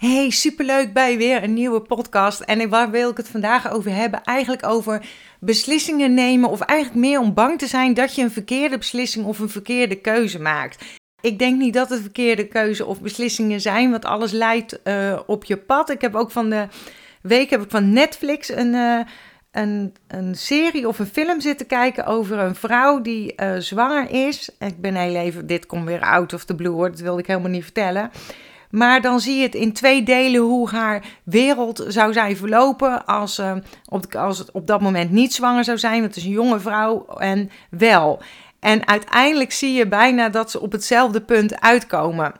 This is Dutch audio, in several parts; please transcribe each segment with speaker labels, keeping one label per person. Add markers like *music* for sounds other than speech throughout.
Speaker 1: Hey, superleuk bij weer een nieuwe podcast. En waar wil ik het vandaag over hebben? Eigenlijk over beslissingen nemen of eigenlijk meer om bang te zijn dat je een verkeerde beslissing of een verkeerde keuze maakt. Ik denk niet dat het verkeerde keuze of beslissingen zijn, want alles leidt uh, op je pad. Ik heb ook van de week heb ik van Netflix een, uh, een, een serie of een film zitten kijken over een vrouw die uh, zwanger is. Ik ben heel even, dit komt weer out of the blue hoor, dat wilde ik helemaal niet vertellen. Maar dan zie je het in twee delen hoe haar wereld zou zijn verlopen als, uh, op, als het op dat moment niet zwanger zou zijn. Het is een jonge vrouw en wel. En uiteindelijk zie je bijna dat ze op hetzelfde punt uitkomen.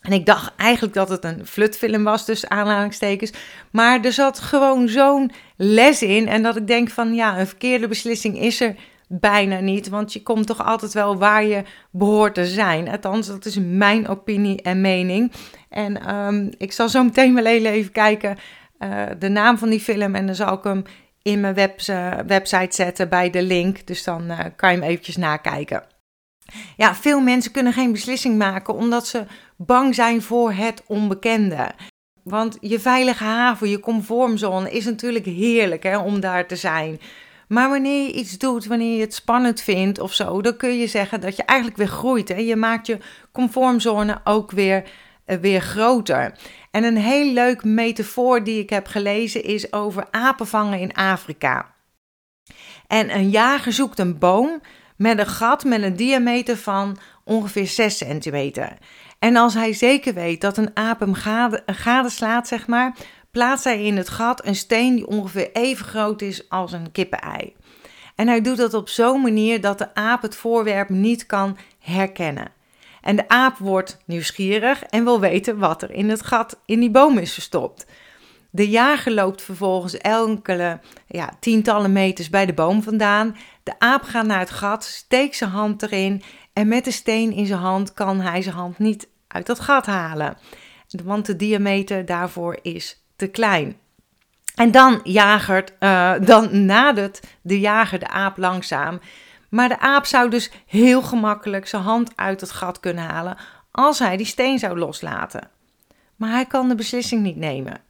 Speaker 1: En ik dacht eigenlijk dat het een flutfilm was, dus aanhalingstekens. Maar er zat gewoon zo'n les in. En dat ik denk van ja, een verkeerde beslissing is er bijna niet. Want je komt toch altijd wel waar je behoort te zijn. Althans, dat is mijn opinie en mening. En um, ik zal zo meteen wel even kijken uh, de naam van die film. En dan zal ik hem in mijn uh, website zetten bij de link. Dus dan uh, kan je hem eventjes nakijken. Ja, veel mensen kunnen geen beslissing maken omdat ze bang zijn voor het onbekende. Want je veilige haven, je comfortzone is natuurlijk heerlijk hè, om daar te zijn. Maar wanneer je iets doet, wanneer je het spannend vindt of zo, dan kun je zeggen dat je eigenlijk weer groeit. Hè? Je maakt je conformzone ook weer, uh, weer groter. En een heel leuk metafoor die ik heb gelezen is over apen vangen in Afrika. En een jager zoekt een boom met een gat met een diameter van ongeveer 6 centimeter. En als hij zeker weet dat een aap hem gade, gadeslaat, zeg maar, plaatst hij in het gat een steen die ongeveer even groot is als een kippenei. En hij doet dat op zo'n manier dat de aap het voorwerp niet kan herkennen. En de aap wordt nieuwsgierig en wil weten wat er in het gat in die boom is verstopt. De jager loopt vervolgens enkele ja, tientallen meters bij de boom vandaan. De aap gaat naar het gat, steekt zijn hand erin en met de steen in zijn hand kan hij zijn hand niet uit dat gat halen. Want de diameter daarvoor is te klein. En dan, jagert, uh, dan nadert de jager de aap langzaam. Maar de aap zou dus heel gemakkelijk zijn hand uit het gat kunnen halen als hij die steen zou loslaten. Maar hij kan de beslissing niet nemen.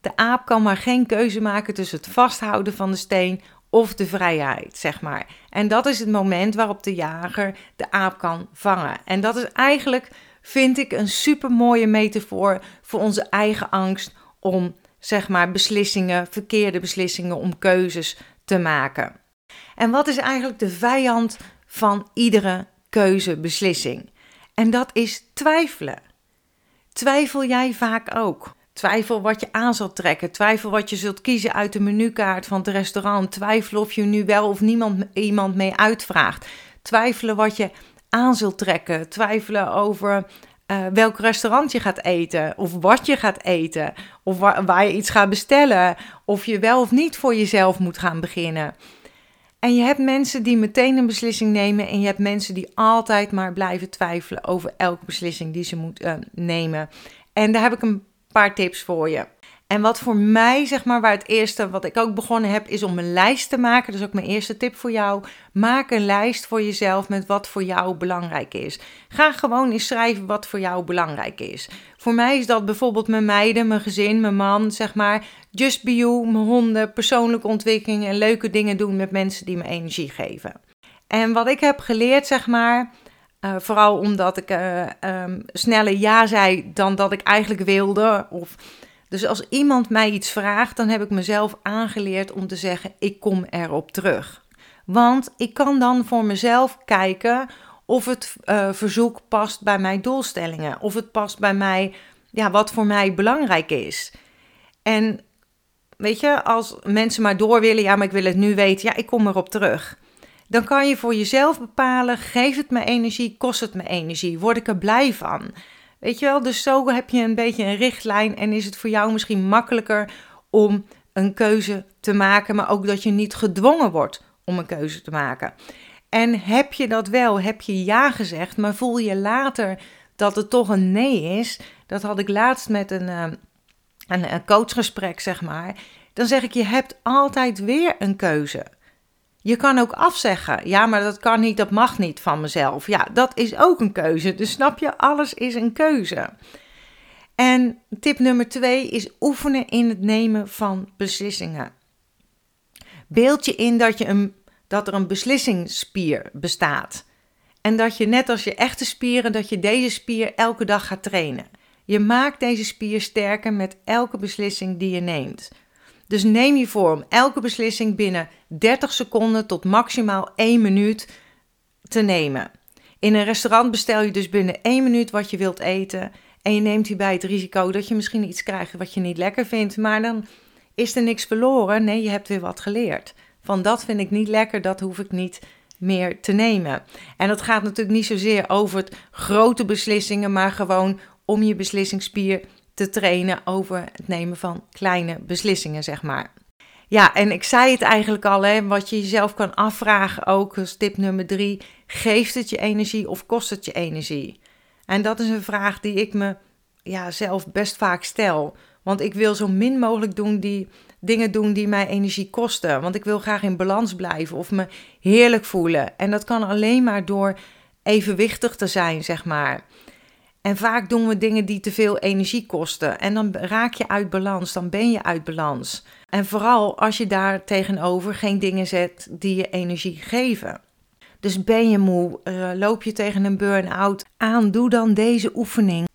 Speaker 1: De aap kan maar geen keuze maken tussen het vasthouden van de steen of de vrijheid, zeg maar. En dat is het moment waarop de jager de aap kan vangen. En dat is eigenlijk, vind ik, een super mooie metafoor voor onze eigen angst om zeg maar beslissingen, verkeerde beslissingen, om keuzes te maken. En wat is eigenlijk de vijand van iedere keuzebeslissing? En dat is twijfelen. Twijfel jij vaak ook? Twijfel wat je aan zult trekken. Twijfel wat je zult kiezen uit de menukaart van het restaurant. Twijfel of je nu wel of niemand iemand mee uitvraagt. Twijfelen wat je aan zult trekken. Twijfelen over uh, welk restaurant je gaat eten, of wat je gaat eten, of waar, je iets gaat bestellen, of je wel of niet voor jezelf moet gaan beginnen. En je hebt mensen die meteen een beslissing nemen, en je hebt mensen die altijd maar blijven twijfelen over elke beslissing die ze moeten uh, nemen. En daar heb ik een paar tips voor je. En wat voor mij, zeg maar, waar het eerste wat ik ook begonnen heb, is om een lijst te maken. Dat is ook mijn eerste tip voor jou. Maak een lijst voor jezelf met wat voor jou belangrijk is. Ga gewoon eens schrijven wat voor jou belangrijk is. Voor mij is dat bijvoorbeeld mijn meiden, mijn gezin, mijn man, zeg maar. Just be you, mijn honden, persoonlijke ontwikkeling en leuke dingen doen met mensen die me energie geven. En wat ik heb geleerd, zeg maar. Uh, vooral omdat ik uh, um, sneller ja zei dan dat ik eigenlijk wilde. Of dus als iemand mij iets vraagt, dan heb ik mezelf aangeleerd om te zeggen: ik kom erop terug. Want ik kan dan voor mezelf kijken of het uh, verzoek past bij mijn doelstellingen, of het past bij mij, ja, wat voor mij belangrijk is. En weet je, als mensen maar door willen, ja, maar ik wil het nu weten, ja, ik kom erop terug. Dan kan je voor jezelf bepalen: geeft het me energie, kost het me energie, word ik er blij van? Weet je wel, dus zo heb je een beetje een richtlijn en is het voor jou misschien makkelijker om een keuze te maken, maar ook dat je niet gedwongen wordt om een keuze te maken. En heb je dat wel, heb je ja gezegd, maar voel je later dat het toch een nee is? Dat had ik laatst met een, eh, een, een coachgesprek, zeg maar. Dan zeg ik, je hebt altijd weer een keuze. Je kan ook afzeggen. Ja, maar dat kan niet, dat mag niet van mezelf. Ja, dat is ook een keuze. Dus snap je, alles is een keuze. En tip nummer twee is oefenen in het nemen van beslissingen. Beeld je in dat, je een, dat er een beslissingsspier bestaat. En dat je net als je echte spieren, dat je deze spier elke dag gaat trainen. Je maakt deze spier sterker met elke beslissing die je neemt. Dus neem je voor om elke beslissing binnen 30 seconden tot maximaal 1 minuut te nemen. In een restaurant bestel je dus binnen 1 minuut wat je wilt eten. En je neemt hierbij het risico dat je misschien iets krijgt wat je niet lekker vindt. Maar dan is er niks verloren. Nee, je hebt weer wat geleerd. Van dat vind ik niet lekker, dat hoef ik niet meer te nemen. En dat gaat natuurlijk niet zozeer over het grote beslissingen, maar gewoon om je beslissingsspier te trainen over het nemen van kleine beslissingen, zeg maar. Ja, en ik zei het eigenlijk al, hè, wat je jezelf kan afvragen ook, als tip nummer drie, geeft het je energie of kost het je energie? En dat is een vraag die ik me ja, zelf best vaak stel. Want ik wil zo min mogelijk doen die dingen doen die mij energie kosten. Want ik wil graag in balans blijven of me heerlijk voelen. En dat kan alleen maar door evenwichtig te zijn, zeg maar. En vaak doen we dingen die te veel energie kosten. En dan raak je uit balans, dan ben je uit balans. En vooral als je daar tegenover geen dingen zet die je energie geven. Dus ben je moe, uh, loop je tegen een burn-out aan, doe dan deze oefening.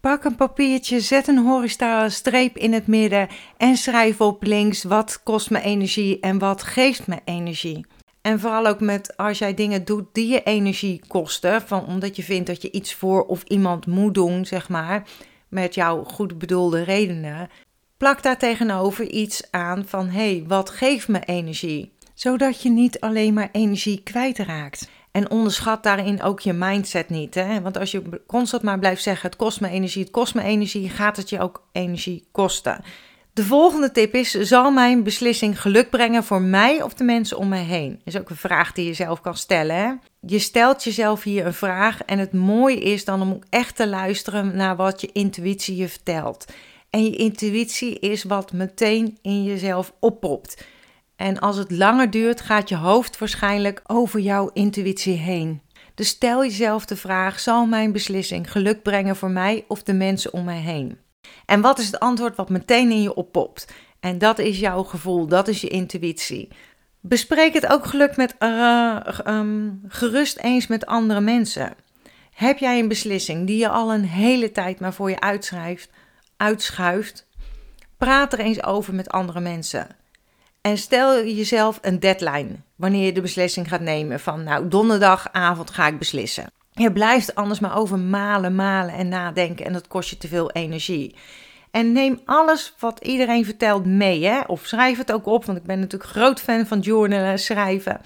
Speaker 1: Pak een papiertje, zet een horizontale streep in het midden en schrijf op links wat kost me energie en wat geeft me energie. En vooral ook met als jij dingen doet die je energie kosten, van, omdat je vindt dat je iets voor of iemand moet doen, zeg maar, met jouw goed bedoelde redenen. Plak daar tegenover iets aan van hé, hey, wat geeft me energie? Zodat je niet alleen maar energie kwijtraakt. En onderschat daarin ook je mindset niet. Hè? Want als je constant maar blijft zeggen: het kost me energie, het kost me energie, gaat het je ook energie kosten. De volgende tip is: zal mijn beslissing geluk brengen voor mij of de mensen om mij heen? Is ook een vraag die je zelf kan stellen. Hè? Je stelt jezelf hier een vraag en het mooie is dan om echt te luisteren naar wat je intuïtie je vertelt. En je intuïtie is wat meteen in jezelf oppopt. En als het langer duurt, gaat je hoofd waarschijnlijk over jouw intuïtie heen. Dus stel jezelf de vraag: zal mijn beslissing geluk brengen voor mij of de mensen om mij heen? En wat is het antwoord wat meteen in je oppopt? En dat is jouw gevoel, dat is je intuïtie. Bespreek het ook geluk met, uh, um, gerust eens met andere mensen. Heb jij een beslissing die je al een hele tijd maar voor je uitschrijft, uitschuift? Praat er eens over met andere mensen. En stel jezelf een deadline wanneer je de beslissing gaat nemen van nou donderdagavond ga ik beslissen. Je blijft anders maar over malen, malen en nadenken en dat kost je te veel energie. En neem alles wat iedereen vertelt mee, hè? of schrijf het ook op, want ik ben natuurlijk groot fan van journalen, schrijven.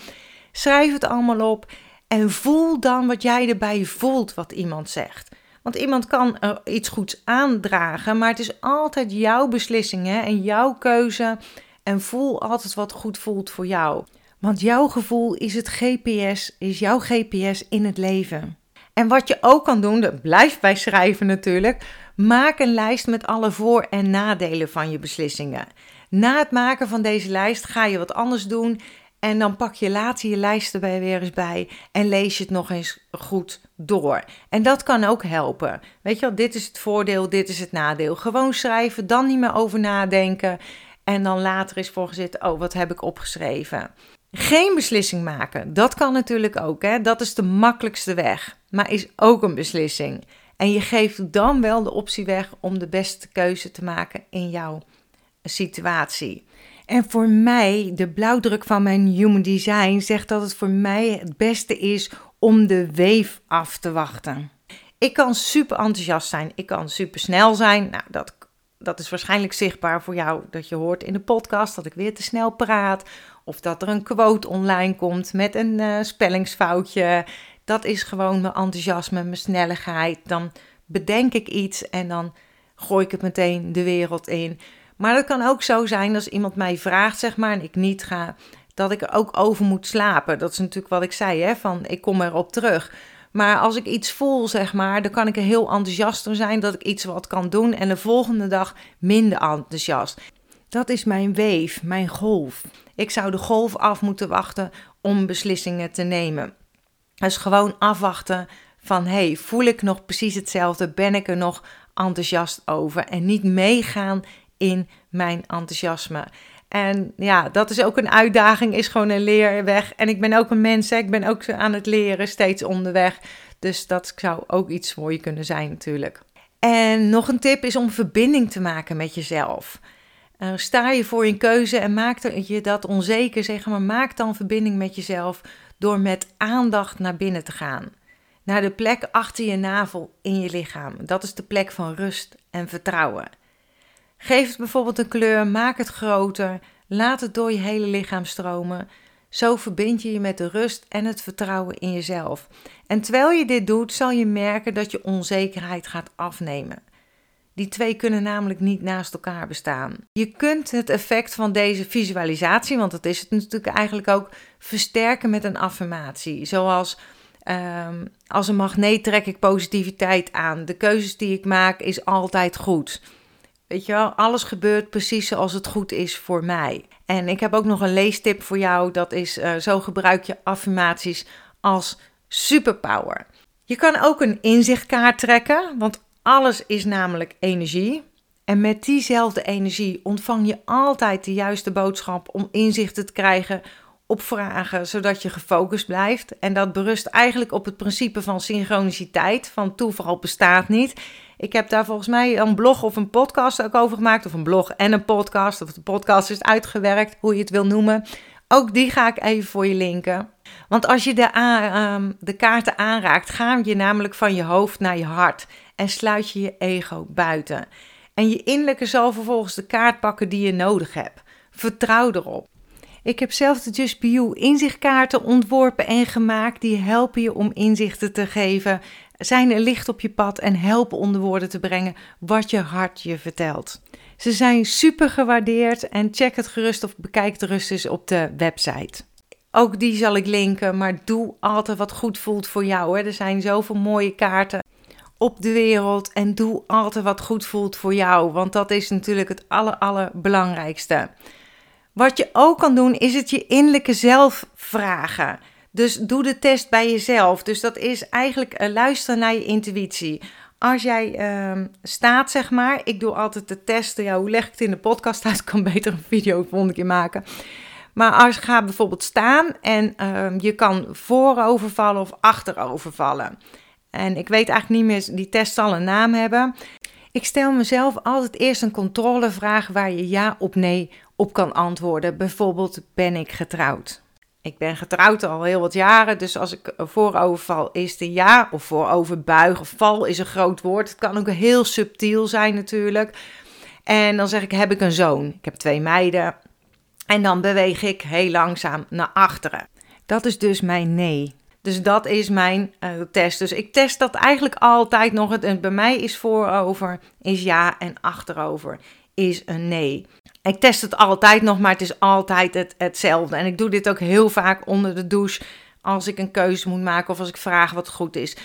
Speaker 1: Schrijf het allemaal op en voel dan wat jij erbij voelt wat iemand zegt. Want iemand kan er iets goeds aandragen, maar het is altijd jouw beslissing hè? en jouw keuze en voel altijd wat goed voelt voor jou. Want jouw gevoel is het GPS, is jouw GPS in het leven. En wat je ook kan doen, dat blijft bij schrijven natuurlijk, maak een lijst met alle voor- en nadelen van je beslissingen. Na het maken van deze lijst ga je wat anders doen en dan pak je later je lijst erbij weer eens bij en lees je het nog eens goed door. En dat kan ook helpen. Weet je wel, dit is het voordeel, dit is het nadeel. Gewoon schrijven, dan niet meer over nadenken. En dan later is voorgezet, oh, wat heb ik opgeschreven? Geen beslissing maken, dat kan natuurlijk ook. Hè? Dat is de makkelijkste weg, maar is ook een beslissing. En je geeft dan wel de optie weg om de beste keuze te maken in jouw situatie. En voor mij, de blauwdruk van mijn Human Design zegt dat het voor mij het beste is om de weef af te wachten. Ik kan super enthousiast zijn, ik kan super snel zijn. Nou, dat dat is waarschijnlijk zichtbaar voor jou dat je hoort in de podcast dat ik weer te snel praat. Of dat er een quote online komt met een uh, spellingsfoutje. Dat is gewoon mijn enthousiasme, mijn snelligheid. Dan bedenk ik iets en dan gooi ik het meteen de wereld in. Maar het kan ook zo zijn als iemand mij vraagt, zeg maar, en ik niet ga, dat ik er ook over moet slapen. Dat is natuurlijk wat ik zei, hè, van ik kom erop terug. Maar als ik iets voel, zeg maar, dan kan ik er heel enthousiast zijn dat ik iets wat kan doen en de volgende dag minder enthousiast. Dat is mijn weef, mijn golf. Ik zou de golf af moeten wachten om beslissingen te nemen. Dus gewoon afwachten van, hey, voel ik nog precies hetzelfde? Ben ik er nog enthousiast over en niet meegaan in mijn enthousiasme. En ja, dat is ook een uitdaging, is gewoon een leerweg. En ik ben ook een mens, hè? ik ben ook aan het leren, steeds onderweg. Dus dat zou ook iets voor je kunnen zijn natuurlijk. En nog een tip is om verbinding te maken met jezelf. Uh, sta je voor je keuze en maak je dat onzeker, zeg maar, maak dan verbinding met jezelf door met aandacht naar binnen te gaan. Naar de plek achter je navel in je lichaam. Dat is de plek van rust en vertrouwen. Geef het bijvoorbeeld een kleur, maak het groter, laat het door je hele lichaam stromen. Zo verbind je je met de rust en het vertrouwen in jezelf. En terwijl je dit doet, zal je merken dat je onzekerheid gaat afnemen. Die twee kunnen namelijk niet naast elkaar bestaan. Je kunt het effect van deze visualisatie, want dat is het natuurlijk eigenlijk ook, versterken met een affirmatie. Zoals um, als een magneet trek ik positiviteit aan. De keuzes die ik maak is altijd goed. Weet je wel, alles gebeurt precies zoals het goed is voor mij. En ik heb ook nog een leestip voor jou. Dat is, uh, zo gebruik je affirmaties als superpower. Je kan ook een inzichtkaart trekken, want alles is namelijk energie. En met diezelfde energie ontvang je altijd de juiste boodschap om inzichten te krijgen op vragen, zodat je gefocust blijft. En dat berust eigenlijk op het principe van synchroniciteit, van toeval bestaat niet. Ik heb daar volgens mij een blog of een podcast ook over gemaakt, of een blog en een podcast, of de podcast is uitgewerkt, hoe je het wil noemen. Ook die ga ik even voor je linken. Want als je de, uh, de kaarten aanraakt, ga je namelijk van je hoofd naar je hart en sluit je je ego buiten. En je innerlijke zal vervolgens de kaart pakken die je nodig hebt. Vertrouw erop. Ik heb zelf de Just Be You inzichtkaarten ontworpen en gemaakt. Die helpen je om inzichten te geven, zijn er licht op je pad en helpen onder woorden te brengen wat je hart je vertelt. Ze zijn super gewaardeerd en check het gerust of bekijk het gerust eens op de website. Ook die zal ik linken, maar doe altijd wat goed voelt voor jou. Hè. Er zijn zoveel mooie kaarten op de wereld en doe altijd wat goed voelt voor jou, want dat is natuurlijk het aller, allerbelangrijkste. Wat je ook kan doen, is het je innerlijke zelf vragen. Dus doe de test bij jezelf. Dus dat is eigenlijk uh, luisteren naar je intuïtie. Als jij uh, staat, zeg maar, ik doe altijd de testen. Ja, hoe leg ik het in de podcast uit? *laughs* Ik kan beter een video volgende keer maken. Maar als je gaat bijvoorbeeld staan en uh, je kan voorovervallen of achterovervallen. En ik weet eigenlijk niet meer, die test zal een naam hebben. Ik stel mezelf altijd eerst een controlevraag waar je ja of nee op kan antwoorden. Bijvoorbeeld, ben ik getrouwd? Ik ben getrouwd al heel wat jaren, dus als ik vooroverval is de ja, of vooroverbuig of val is een groot woord. Het kan ook heel subtiel zijn natuurlijk. En dan zeg ik, heb ik een zoon? Ik heb twee meiden. En dan beweeg ik heel langzaam naar achteren. Dat is dus mijn nee. Dus dat is mijn uh, test. Dus ik test dat eigenlijk altijd nog. Het, bij mij is voorover is ja en achterover is een nee. Ik test het altijd nog, maar het is altijd het, hetzelfde. En ik doe dit ook heel vaak onder de douche als ik een keuze moet maken of als ik vraag wat goed is.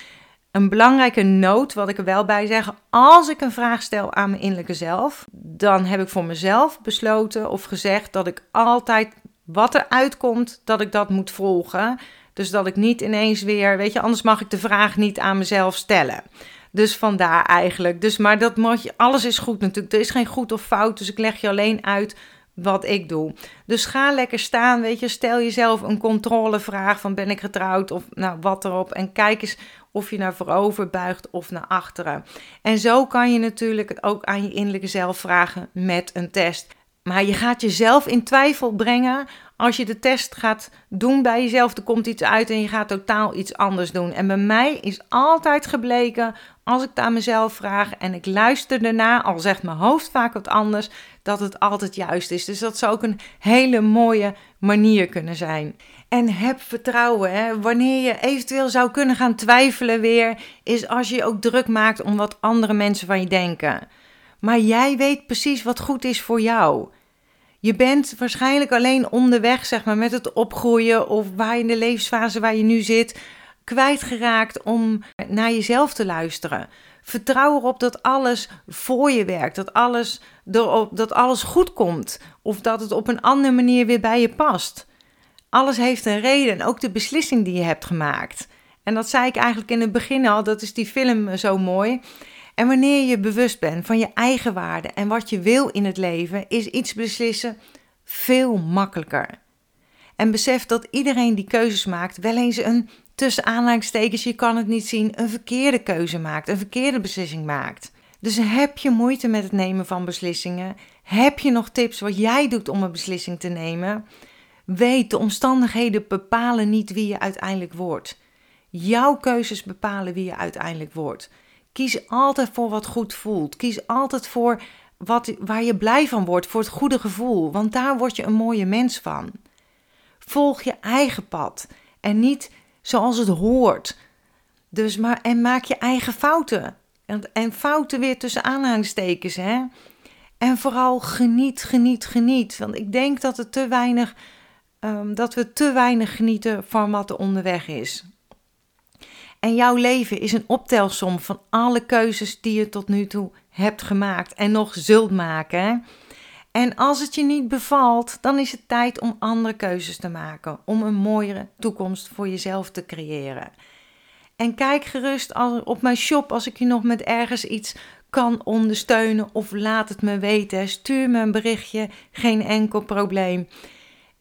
Speaker 1: Een belangrijke noot, wat ik er wel bij zeg, als ik een vraag stel aan mijn innerlijke zelf, dan heb ik voor mezelf besloten of gezegd dat ik altijd wat er uitkomt, dat ik dat moet volgen. Dus dat ik niet ineens weer, weet je, anders mag ik de vraag niet aan mezelf stellen. Dus vandaar eigenlijk. Dus, maar dat mag je, alles is goed natuurlijk. Er is geen goed of fout. Dus ik leg je alleen uit wat ik doe. Dus ga lekker staan, weet je. Stel jezelf een controlevraag van ben ik getrouwd of nou wat erop. En kijk eens of je naar voorover buigt of naar achteren. En zo kan je natuurlijk ook aan je innerlijke zelf vragen met een test. Maar je gaat jezelf in twijfel brengen als je de test gaat doen bij jezelf. Er komt iets uit en je gaat totaal iets anders doen. En bij mij is altijd gebleken, als ik het aan mezelf vraag en ik luister erna, al zegt mijn hoofd vaak wat anders, dat het altijd juist is. Dus dat zou ook een hele mooie manier kunnen zijn. En heb vertrouwen. Hè? Wanneer je eventueel zou kunnen gaan twijfelen weer, is als je je ook druk maakt om wat andere mensen van je denken. Maar jij weet precies wat goed is voor jou. Je bent waarschijnlijk alleen onderweg, zeg maar, met het opgroeien of waar in de levensfase waar je nu zit, kwijtgeraakt om naar jezelf te luisteren. Vertrouw erop dat alles voor je werkt, dat alles, erop, dat alles goed komt of dat het op een andere manier weer bij je past. Alles heeft een reden, ook de beslissing die je hebt gemaakt. En dat zei ik eigenlijk in het begin al, dat is die film zo mooi. En wanneer je bewust bent van je eigen waarde en wat je wil in het leven, is iets beslissen veel makkelijker. En besef dat iedereen die keuzes maakt wel eens een tussen aanhalingstekens, je kan het niet zien, een verkeerde keuze maakt, een verkeerde beslissing maakt. Dus heb je moeite met het nemen van beslissingen? Heb je nog tips wat jij doet om een beslissing te nemen? Weet, de omstandigheden bepalen niet wie je uiteindelijk wordt. Jouw keuzes bepalen wie je uiteindelijk wordt. Kies altijd voor wat goed voelt. Kies altijd voor wat, waar je blij van wordt, voor het goede gevoel, want daar word je een mooie mens van. Volg je eigen pad en niet zoals het hoort. Dus maar, en maak je eigen fouten. En, en fouten weer tussen aanhalingstekens, hè. En vooral geniet, geniet, geniet. Want ik denk dat, het te weinig, um, dat we te weinig genieten van wat er onderweg is. En jouw leven is een optelsom van alle keuzes die je tot nu toe hebt gemaakt en nog zult maken. En als het je niet bevalt, dan is het tijd om andere keuzes te maken, om een mooiere toekomst voor jezelf te creëren. En kijk gerust op mijn shop als ik je nog met ergens iets kan ondersteunen of laat het me weten. Stuur me een berichtje, geen enkel probleem.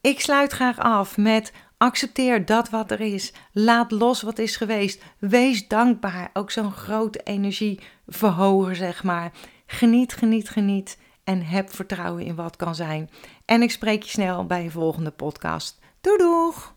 Speaker 1: Ik sluit graag af met accepteer dat wat er is. Laat los wat is geweest. Wees dankbaar. Ook zo'n grote energie verhogen, zeg maar. Geniet, geniet, geniet en heb vertrouwen in wat kan zijn. En ik spreek je snel bij een volgende podcast. Doei doeg!